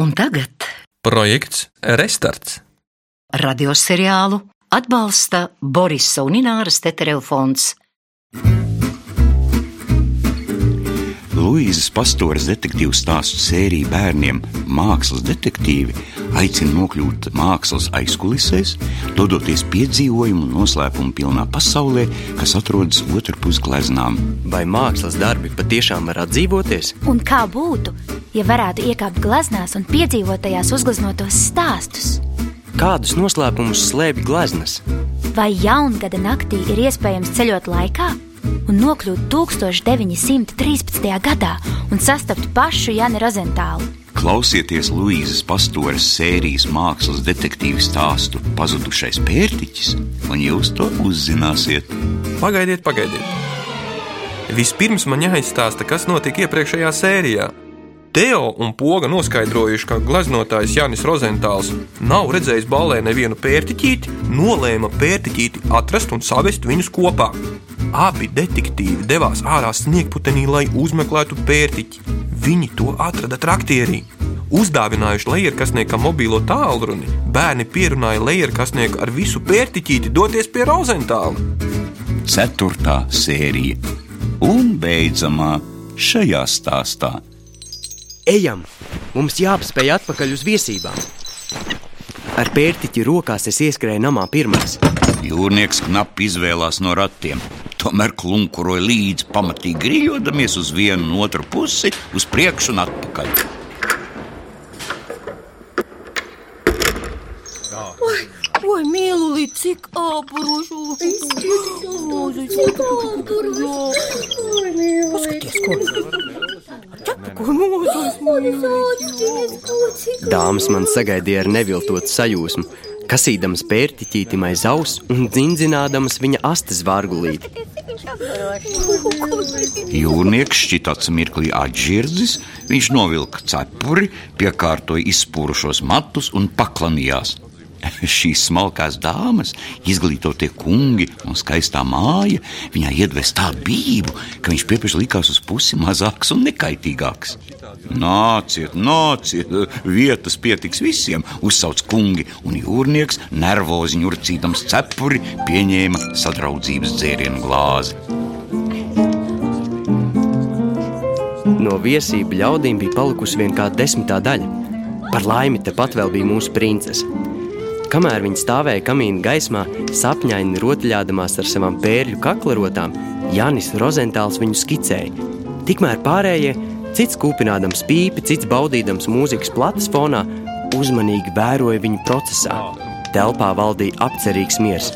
Un tagad Projekts Restarts. radioseriālu atbalsta Borisa un Ināras Tetereva fonds. Luīzes Pastoras detektīvu stāstu sērija bērniem Mākslas detektīvi aicina nokļūt mākslas aizkulisēs, dodoties piedzīvojumu un noslēpumu pilnā pasaulē, kas atrodas otrpus gleznām. Vai mākslas darbi patiešām var atdzīvoties? Un kā būtu, ja varētu iekāpt gleznās un piedzīvot tajās uzgleznotos stāstus? Kādus noslēpumus slēpj gleznas? Vai jaungada naktī ir iespējams ceļot laikā un nokļūt 1913. gadā un sastapt pašu Jani Rozentālu? Klausieties Luīzes Pastoras sērijas mākslas detektīvu stāstu Pazudušais pērtiķis, un jūs to uzzināsiet. Pagaidiet, pagaidiet. Vispirms man jāizstāsta, kas notika iepriekšējā sērijā. Teo un Poga noskaidrojuši, ka gleznotājs Janis Rozentāls nav redzējis ballē nevienu pērtiķīti, nolēma pērtiķīti atrast un savest viņus kopā. Abi detektīvi devās ārā sniegputenī, lai uzmeklētu pērtiķi. Viņi to atrada traktierī. Uzdāvinājuši lejerkasniekam mobilo tālruni, bērni pierunāja lejerkasnieku ar visu pērtiķīti doties pie Rozentāla. Ceturtā sērija un beidzamā šajā stāstā. Ejam! Mums jāapspēj atpakaļ uz viesībām. Ar pērtiķi rokās es ieskrēju namā pirmais. Jūrnieks knapi izvēlās no ratiem. Tomēr klunkuroja līdzi pamatīgi grīļodamies uz vienu un otru pusi, uz priekšu un atpakaļ. Oi, mīlulī, cik āporošu! Paskaties, ko! Dāmas man sagaidīja ar neviltotu sajūsmu, kasīdamas pērtiķītim aiz auss un dzindzinādamas viņa astes vārgulīti. Jūrnieks šķitāts mirklī atžirdzis, viņš novilka cepuri, piekārtoja izspūrušos matus un paklanījās. Šīs smalkās dāmas, izglītotie kungi un skaistā māja viņai iedvesa tādu bību, ka viņš pieprasa likās uz pusi mazāks un nekaitīgāks. Nāciet, nāciet, vietas pietiks visiem, uzsauc kungi, un jūrnieks, nervozi ņurcīdams cepuri, pieņēma sadraudzības dzērienu glāzi. No viesību ļaudīm bija palikusi vien kāda desmitā daļa. Par laimi tepat vēl bija mūsu princese. Kamēr viņa stāvēja kamīna gaismā, sapņaini rotaļādamās ar savām pērļu kaklarotām, Jānis Rozentāls viņu skicēja. Tikmēr pārējie, cits kūpinādams pīpi, cits baudīdams mūzikas plates fonā, uzmanīgi vēroja viņu procesā. Telpā valdīja apcerīgs miers.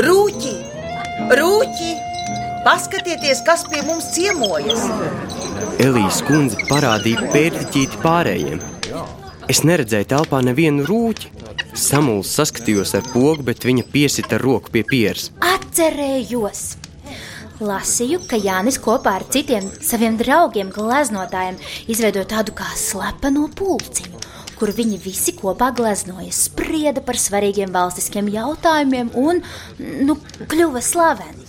Rūķi! Rūķi! Paskatieties, kas pie mums ciemojas! Elīze kundze parādīja pērtiķīti pārējiem. Es neredzēju telpā nevienu rūķi. Samuls saskatījos ar pogu, bet viņa piesita roku pie pieres. Atcerējos! Lasīju, ka Jānis kopā ar citiem saviem draugiem, gleznotājiem, izveidoja tādu kā slepeno pulciņu, kur viņi visi kopā gleznoja, sprieda par svarīgiem valstiskiem jautājumiem un, nu, kļuva slaveni.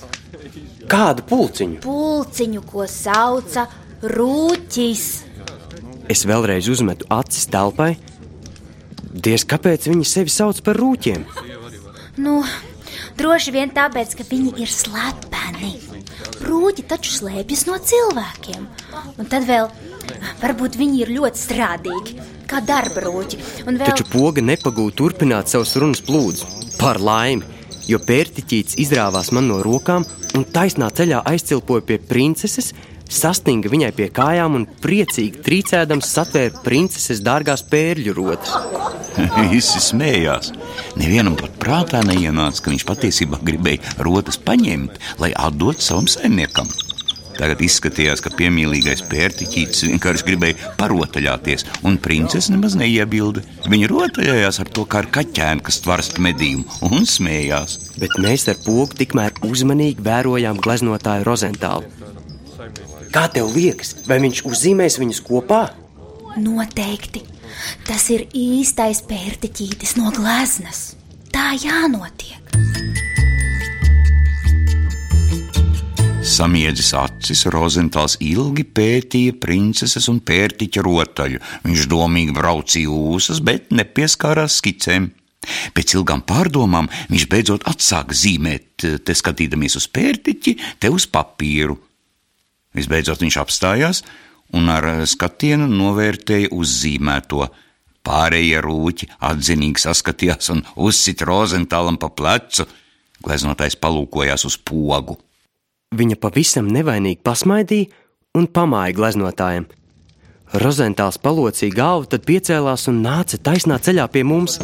Kādu pulciņu? Pulciņu, ko sauca Rūķis. Es vēlreiz uzmetu acis telpai. Diez kāpēc viņi sevi sauc par rūķiem? Nu, droši vien tāpēc, ka viņi ir slepeni. Rūķi taču slēpjas no cilvēkiem. Un tad vēl, varbūt viņi ir ļoti strādīgi, kā darba rūķi. Vēl, Taču poga nepagūda turpināt savus runas plūdus. Par laimi, jo pērtiķīts izrāvās man no rokām un taisnā ceļā aizcilpoja pie princeses, sastinga viņai pie kājām un priecīgi trīcēdams satvēra princeses dārgās pērļu rotas. Visi smējās. Nevienam pat prātā neienāca, ka viņš patiesībā gribēja rotas paņemt, lai atdot savam saimniekam. Tagad izskatījās, ka piemīlīgais pērtiķītis vienkārši gribēja parotaļāties, un princese nemaz neiebilda. Viņa rotaļājās ar to kā ar kaķēnu, kas tvarst medījumu, un smējās. Bet mēs ar pogu tikmēr uzmanīgi vērojām gleznotāju Rozentālu. Kā tev liekas, vai viņš uzzīmēs viņus kopā? noteikti tas ir īstais pērtiķītis no gleznas. Tā jānotiek. Samiedzis acis, Rozentāls ilgi pētīja princeses un pērtiķa rotaļu. Viņš domīgi braucīja ūsas, bet nepieskārās skicēm. Pēc ilgām pārdomām viņš beidzot atsāka zīmēt, te skatīdamies uz pērtiķi, te uz papīru. Visbeidzot viņš apstājās un ar skatienu novērtēja uzzīmēto. Pārējie rūķi atzinīgi saskatījās un uzsita Rozentālam pa plecu. Gleznotais palūkojās uz pogu. Viņa pavisam nevainīgi pasmaidīja un pamāja gleznotājiem. Rozentāls palocīja galvu, tad piecēlās un nāca taisnā ceļā pie mums.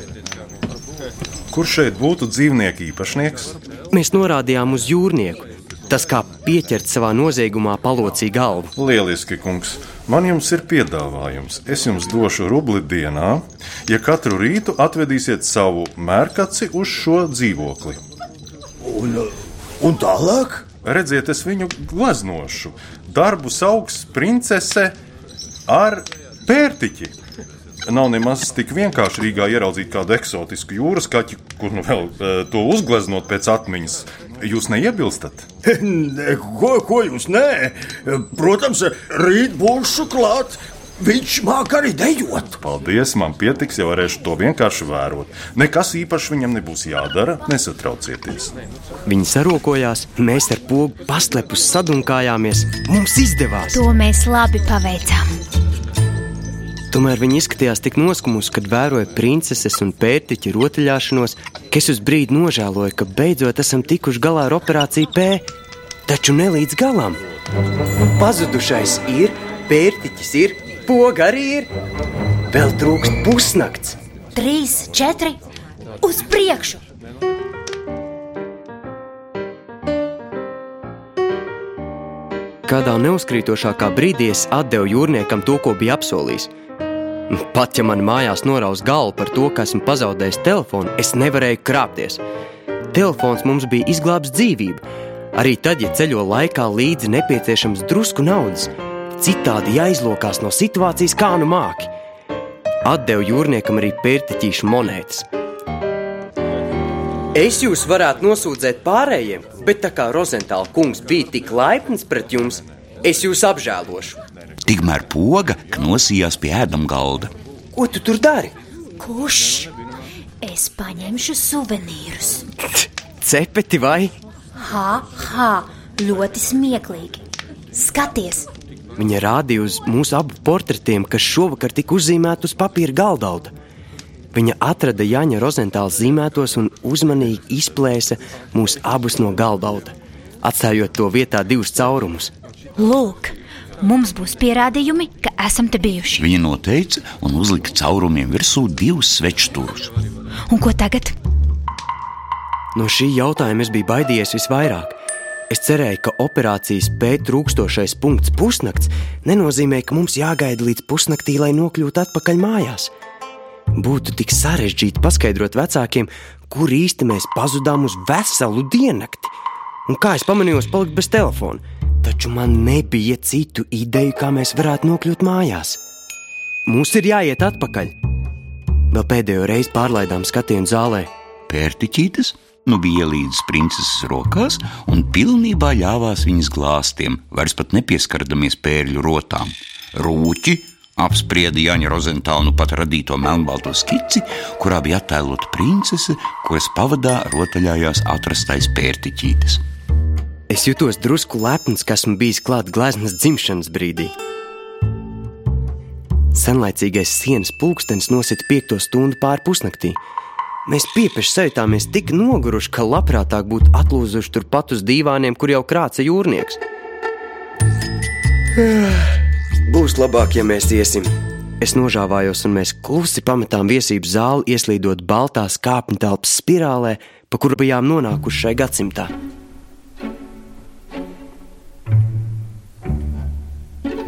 Kurš šeit būtu dzīvnieku īpašnieks? Mēs norādījām uz jūrnieku. Tas kā pieķert savā noziegumā palocīja galvu. Lieliski, kungs. Man jums ir piedāvājums. Es jums došu rubli dienā, ja katru rītu atvedīsiet savu mērkaci uz šo dzīvokli. Un, un tālāk? Redziet, es viņu gleznošu. Darbu sauks princese ar pērtiķi. Nav nemaz tik vienkārši Rīgā ieraudzīt kādu eksotisku jūras kaķi, kur nu vēl e, to uzgleznot pēc atmiņas. Jūs neiebilstat? Ko, ko jūs nē? Protams, rīt būšu klāt. Viņš māca arī dejot. Paldies, man pietiks, ja varēšu to vienkārši vērot. Nekas īpaši viņam nebūs jādara, nesatraucieties. Viņi sarokojās, mēs ar pogu pastlepus sadunkājāmies. Mums izdevās! To mēs labi paveicām. Tomēr viņi izskatījās tik noskumusi, kad vēroja princeses un pērtiķa rotaļāšanos, ka es uz brīdi nožēloju, ka beidzot esam tikuši galā ar operāciju P. Taču ne līdz galam. Pazudušais ir, pērtiķis ir, poga arī ir. Vēl trūkst pusnakts. Trīs, četri, uz priekšu! Kādā neuzkrītošākā brīdī es atdevu jūrniekam to, ko bija apsolījis. Pat ja man mājās noraus galvu par to, ka esmu pazaudējis telefonu, es nevarēju krāpties. Telefons mums bija izglābs dzīvību. Arī tad, ja ceļo laikā līdzi nepieciešams drusku naudas, citādi jāizlokās no situācijas kā nu māki. Atdevu jūrniekam arī pērtiķīšu monētas. Es jūs varētu nosūdzēt pārējiem, bet tā kā Rozentāla kungs bija tik laipns pret jums, es jūs apžēlošu. Tikmēr poga knosījās pie ēdam galda. Ko tu tur dari? Kurš? Es paņemšu suvenīrus. Cepeti vai? Ha, ha, ļoti smieklīgi. Skaties, Viņa rādīja uz mūsu abu portretiem, kas šovakar tika uzzīmēti uz papīra galdauda. Viņa atrada Jāņa Rozentāla zīmētos un uzmanīgi izplēsa mūs abus no galdauda, atstājot to vietā divus caurumus. lūk, mums būs pierādījumi, ka esam te bijuši. Viņa noteica un uzlika caurumiem virsū divus svečturus. Un ko tagad? No šī jautājuma es biju baidījies visvairāk. Es cerēju, ka operācijas pēc trūkstošais punkts pusnakts nenozīmē, ka mums jāgaida līdz pusnaktī, lai nokļūtu atpakaļ mājās. Būtu tik sarežģīti paskaidrot vecākiem, kur īsti mēs pazudām uz veselu diennakti. Un kā es pamanīju, palikt bez telefona. Taču man nebija citu ideju, kā mēs varētu nokļūt mājās. Mums ir jāiet atpakaļ. Vēl pēdējo reizi pārlaidām skatienu zālē. Pērtiķītes nu bija ielīdzis princeses rokās un pilnībā ļāvās viņas glāstiem, vairs pat nepieskardamies pērļu rotām. Rūķi apsprieda Jaņa Rozentālu pat radīto melnbalto skici, kurā bija attēlota princese, kuras pavadā rotaļājās atrastais pērtiķītes. Es jutos drusku lepns, ka esmu bijis klāt gleznas dzimšanas brīdī. Senlaicīgais sienas pulkstenis nosita piekto stundu pāri pusnaktī. Mēs piepeši sajūtāmies tik noguruši, ka labprātāk būtu atlūzuši turpat uz dīvāniem, kur jau krāca jūrnieks. Būs labāk, ja mēs iesim. Es nožāvājos, un mēs klusi pametām viesību zāli, ieslīdot baltā kāpņu telpas spirālē, pa kuru bijām nonākuši šai gadsimtā.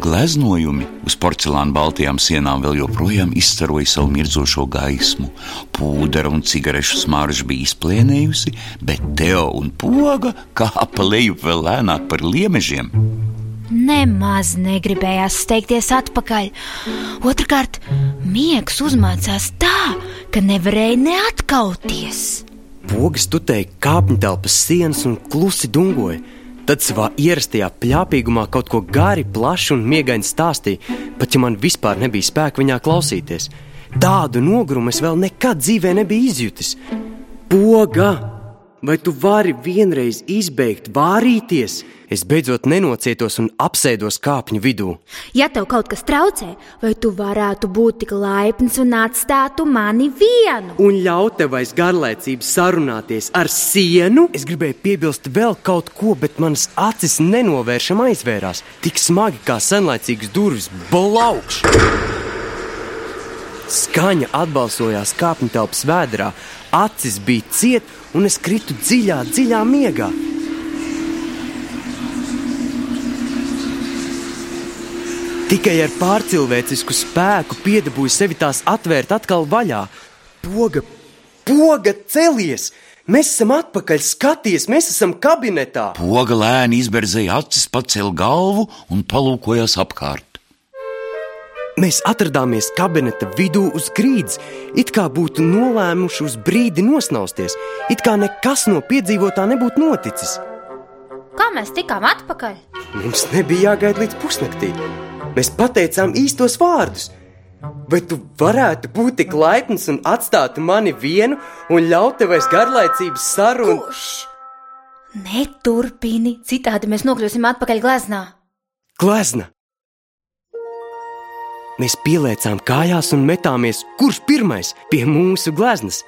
Gleznojumi uz porcelāna baltajām sienām vēl joprojām izstaroja savu mirdzošo gaismu. Pūdera un cigarešu smarža bija izplēnējusi, bet Teo un poga kāpa lejup vēl lēnāk par liemežiem. Nemaz negribējās steigties atpakaļ. Otrakārt, miegs uzmācās tā, ka nevarēja neatkauties. Pogas tutēja kāpņu telpas sienas un klusi dungoja. Tad savā ierastajā plāpīgumā kaut ko gari, plašu un miegaini stāstīja, pat ja man vispār nebija spēka viņā klausīties. Tādu nogrumu es vēl nekad dzīvē nebiju izjutis. Poga! Vai tu vari vienreiz izbeigt vārīties? Es beidzot nenocietos un apsēdos kāpņu vidū. Ja tev kaut kas traucē, vai tu varētu būt tik laipns un atstātu mani vienu? Un ļaut tev aiz garlaicības sarunāties ar sienu? Es gribēju piebilst vēl kaut ko, bet manas acis nenovēršami aizvērās. Tik smagi kā senlaicīgas durvis bolaukš. Skaņa atbalsojās kāpņu telpas vēdā, acis bija ciet, un es kritu dziļā, dziļā miegā. Tikai ar pārcilvēcisku spēku piedabūju sevi tās atvērt atkal vaļā. Poga, poga, celies! Mēs esam atpakaļ, skaties, mēs esam kabinetā! Poga lēni izberzēja acis, pacēla galvu un palūkojās apkārt. Mēs atrodāmies kabineta vidū uz grīdas, it kā būtu nolēmuši uz brīdi nosnausties, it kā nekas no piedzīvotā nebūtu noticis. Kā mēs tikām atpakaļ? Mums nebija jāgaida līdz pusnaktī. Mēs pateicām īstos vārdus. Vai tu varētu būt tik laipns un atstāt mani vienu un ļaut tev aiz garlaicības sarunu? Kurš? Neturpini, citādi mēs nokļūsim atpakaļ gleznā. Glezna! Mēs pieliecām kājās un metāmies, kurš pirmais pie mūsu gleznas.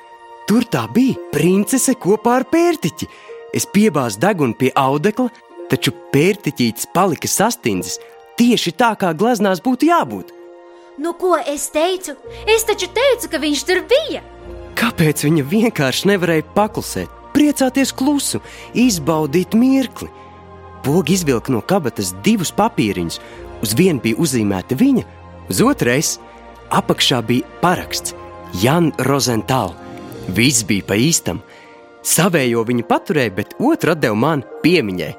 Tur tā bija princese kopā ar pērtiķi. Es piebāzu degunu pie audekla, taču pērtiķītis palika sastindzis tieši tā, kā gleznās būtu jābūt. Nu, ko es teicu? Es taču teicu, ka viņš tur bija. Kāpēc viņa vienkārši nevarēja paklusēt, priecāties klusu, izbaudīt mirkli? Pogi izvilka no kabatas divus papīriņus. Uz vienu bija uzzīmēta viņa, uz otrais apakšā bija paraksts Jan Rozentāls. Viss bija pa īstam. Savējo viņa paturēja, bet otru deva man piemiņai.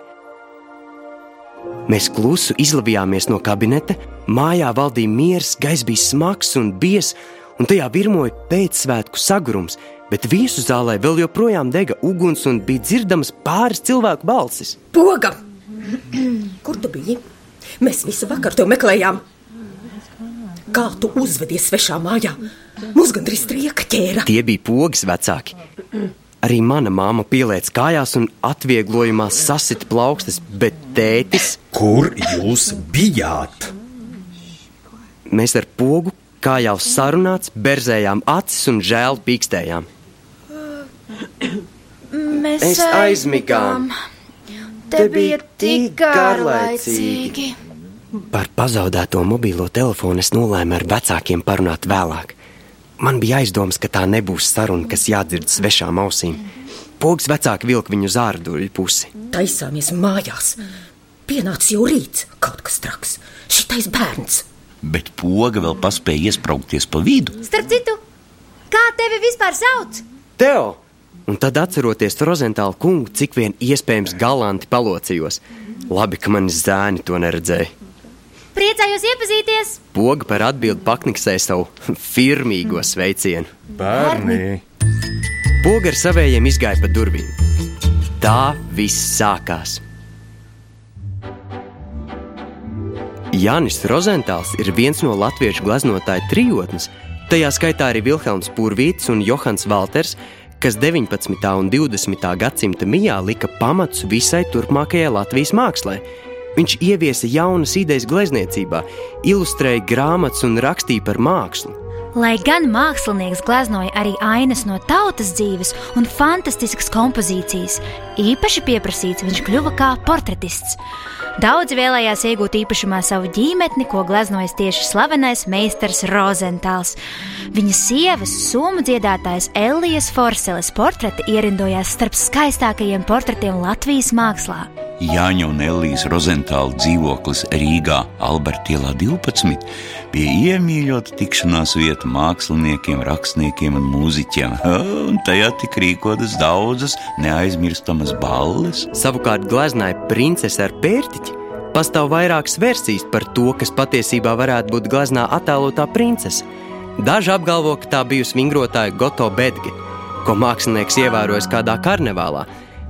Mēs klusu izlavījāmies no kabineta, mājā valdīja miers, gaiss bija smags un biezs, un tajā virmoja pēcsvētku sagurums, bet viesu zālē vēl joprojām dega uguns un bija dzirdamas pāris cilvēku balsis. Poga! Kur tu biji? Mēs visu vakaru tevi meklējām. Kā tu uzvedies svešā mājā? Mums gandrīz trieka ķēra. Tie bija pogas vecāki. Arī mana māma pieliec kājās un atvieglojumā sasita plaukstas, bet tētis. Kur jūs bijāt? Mēs ar pogu, kā jau sarunāts, berzējām acis un žēl pīkstējām. Mēs aizmigām. Te bija tik garlaicīgi. Par pazaudēto mobilo telefonu es nolēmu ar vecākiem parunāt vēlāk. Man bija aizdoms, ka tā nebūs saruna, kas jādzird svešām ausīm. Pogas vecāki vilka viņu uz ārduļu pusi. Taisāmies mājās. Pienācis jau rīts, kaut kas traks. Šitais bērns. Bet poga vēl paspēja iesprāgties pa vidu. Starp citu, kā tevi vispār sauc? Teo! Un tad, atceroties Rozentālu kungu, cik vien iespējams galanti palocījos. Labi, ka manis zēni to neredzēja. Priecājos iepazīties! Poga par atbildi pakniksēja savu firmīgo sveicienu. Bērni! Poga ar savējiem izgāja pa durvīm. Tā viss sākās. Jānis Rozentāls ir viens no latviešu gleznotāju trijotnes, tajā skaitā arī Vilhelms Pūrvīts un Johans Valters, kas 19. un 20. gadsimta mijā lika pamatus visai turpmākajai Latvijas mākslai. Viņš ieviesa jaunas idejas glezniecībā, ilustrēja grāmatas un rakstīja par mākslu. Lai gan mākslinieks gleznoja arī ainas no tautas dzīves un fantastiskas kompozīcijas, īpaši pieprasīts viņš kļuva kā portretists. Daudzi vēlējās iegūt īpašumā savu ģimeni, ko gleznojas tieši slavenais meistars Rozentāls. Viņa sievas, somu dziedātājs Elijas Forseles portreti ierindojās starp skaistākajiem portretiem Latvijas mākslā. Jāņa un Elijas Rozentāla dzīvoklis Rīgā, Alberta ielā 12, bija iemīļota tikšanās vieta māksliniekiem, rakstniekiem un mūziķiem. Un tajā tika rīkotas daudzas neaizmirstamas balles. Savukārt gleznāja princese ar pērtiķi. Pastāv vairākas versijas par to, kas patiesībā varētu būt gleznā attēlotā princese. Daži apgalvo, ka tā bijusi vingrotāja Goto Bedge, ko mākslinieks ievērojis kādā karnevālā,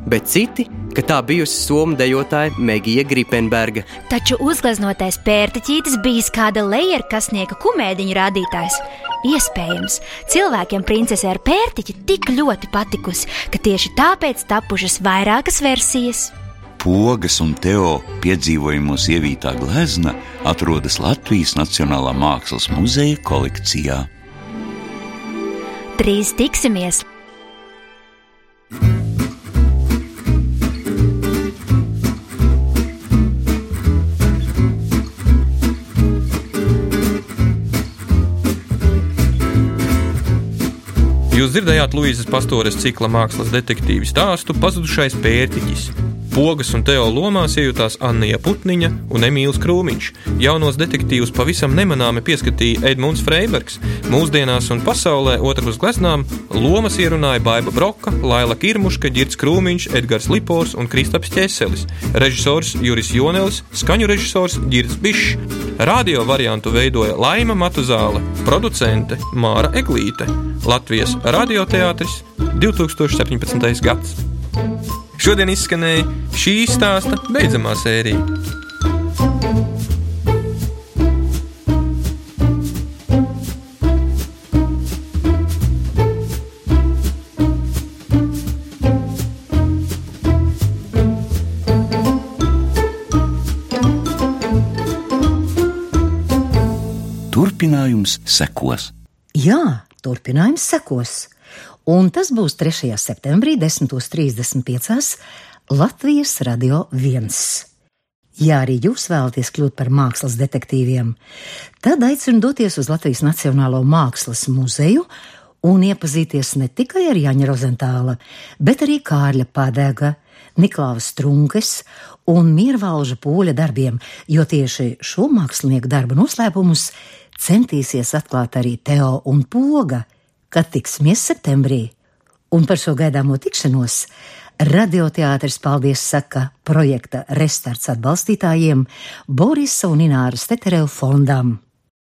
bet citi, ka tā bijusi somu dejotāja Megija Gripenberga. Taču uzgleznotais pērtiķītis bijis kāda lejerkasnieka kumēdiņa rādītājs. Iespējams, cilvēkiem princese ar pērtiķi tik ļoti patikusi, ka tieši tāpēc tapušas vairākas versijas. Pogas un Teo piedzīvojumos ievītā glezna atrodas Latvijas Nacionālā Mākslas muzeja kolekcijā. Drīz tiksimies! Jūs dzirdējāt Luīzes Pastores cikla mākslas detektīvu stāstu Pazudušais pērtiķis. Pogas un Teo lomās iejutās Anna Putniņa un Emīls Krūmiņš. Jaunos detektīvus pavisam nemanāmi pieskatīja Edmunds Freibergs. Mūsdienās un pasaulē otrpus gleznām lomas ierunāja Baiva Broka, Laila Kirmuška, Girts Krūmiņš, Edgars Lipors un Kristaps Ķeselis, režisors Juris Jonelis, skaņu režisors Girts Bišs. Radio variantu veidoja Laima Matuzāle, producente Māra Eglīte, Latvijas radioteātris 2017. gads. Šodien izskanēja šī stāsta beidzamā sērija. Turpinājums sekos. Jā, turpinājums sekos un tas būs 3. septembrī 10.35. Latvijas Radio 1. Ja arī jūs vēlaties kļūt par mākslas detektīviem, tad aicinu doties uz Latvijas Nacionālo Mākslas muzeju un iepazīties ne tikai ar Jaņa Rozentāla, bet arī Kārļa Padēga, Niklāva Strunkes un Miervalža pūļa darbiem, jo tieši šo mākslinieku darbu noslēpumus centīsies atklāt arī Teo un Poga – kad tiksimies septembrī. Un par šo gaidāmo tikšanos radioteātris paldies saka projekta Restarts atbalstītājiem Borisa un Ināras Tetereva fondam.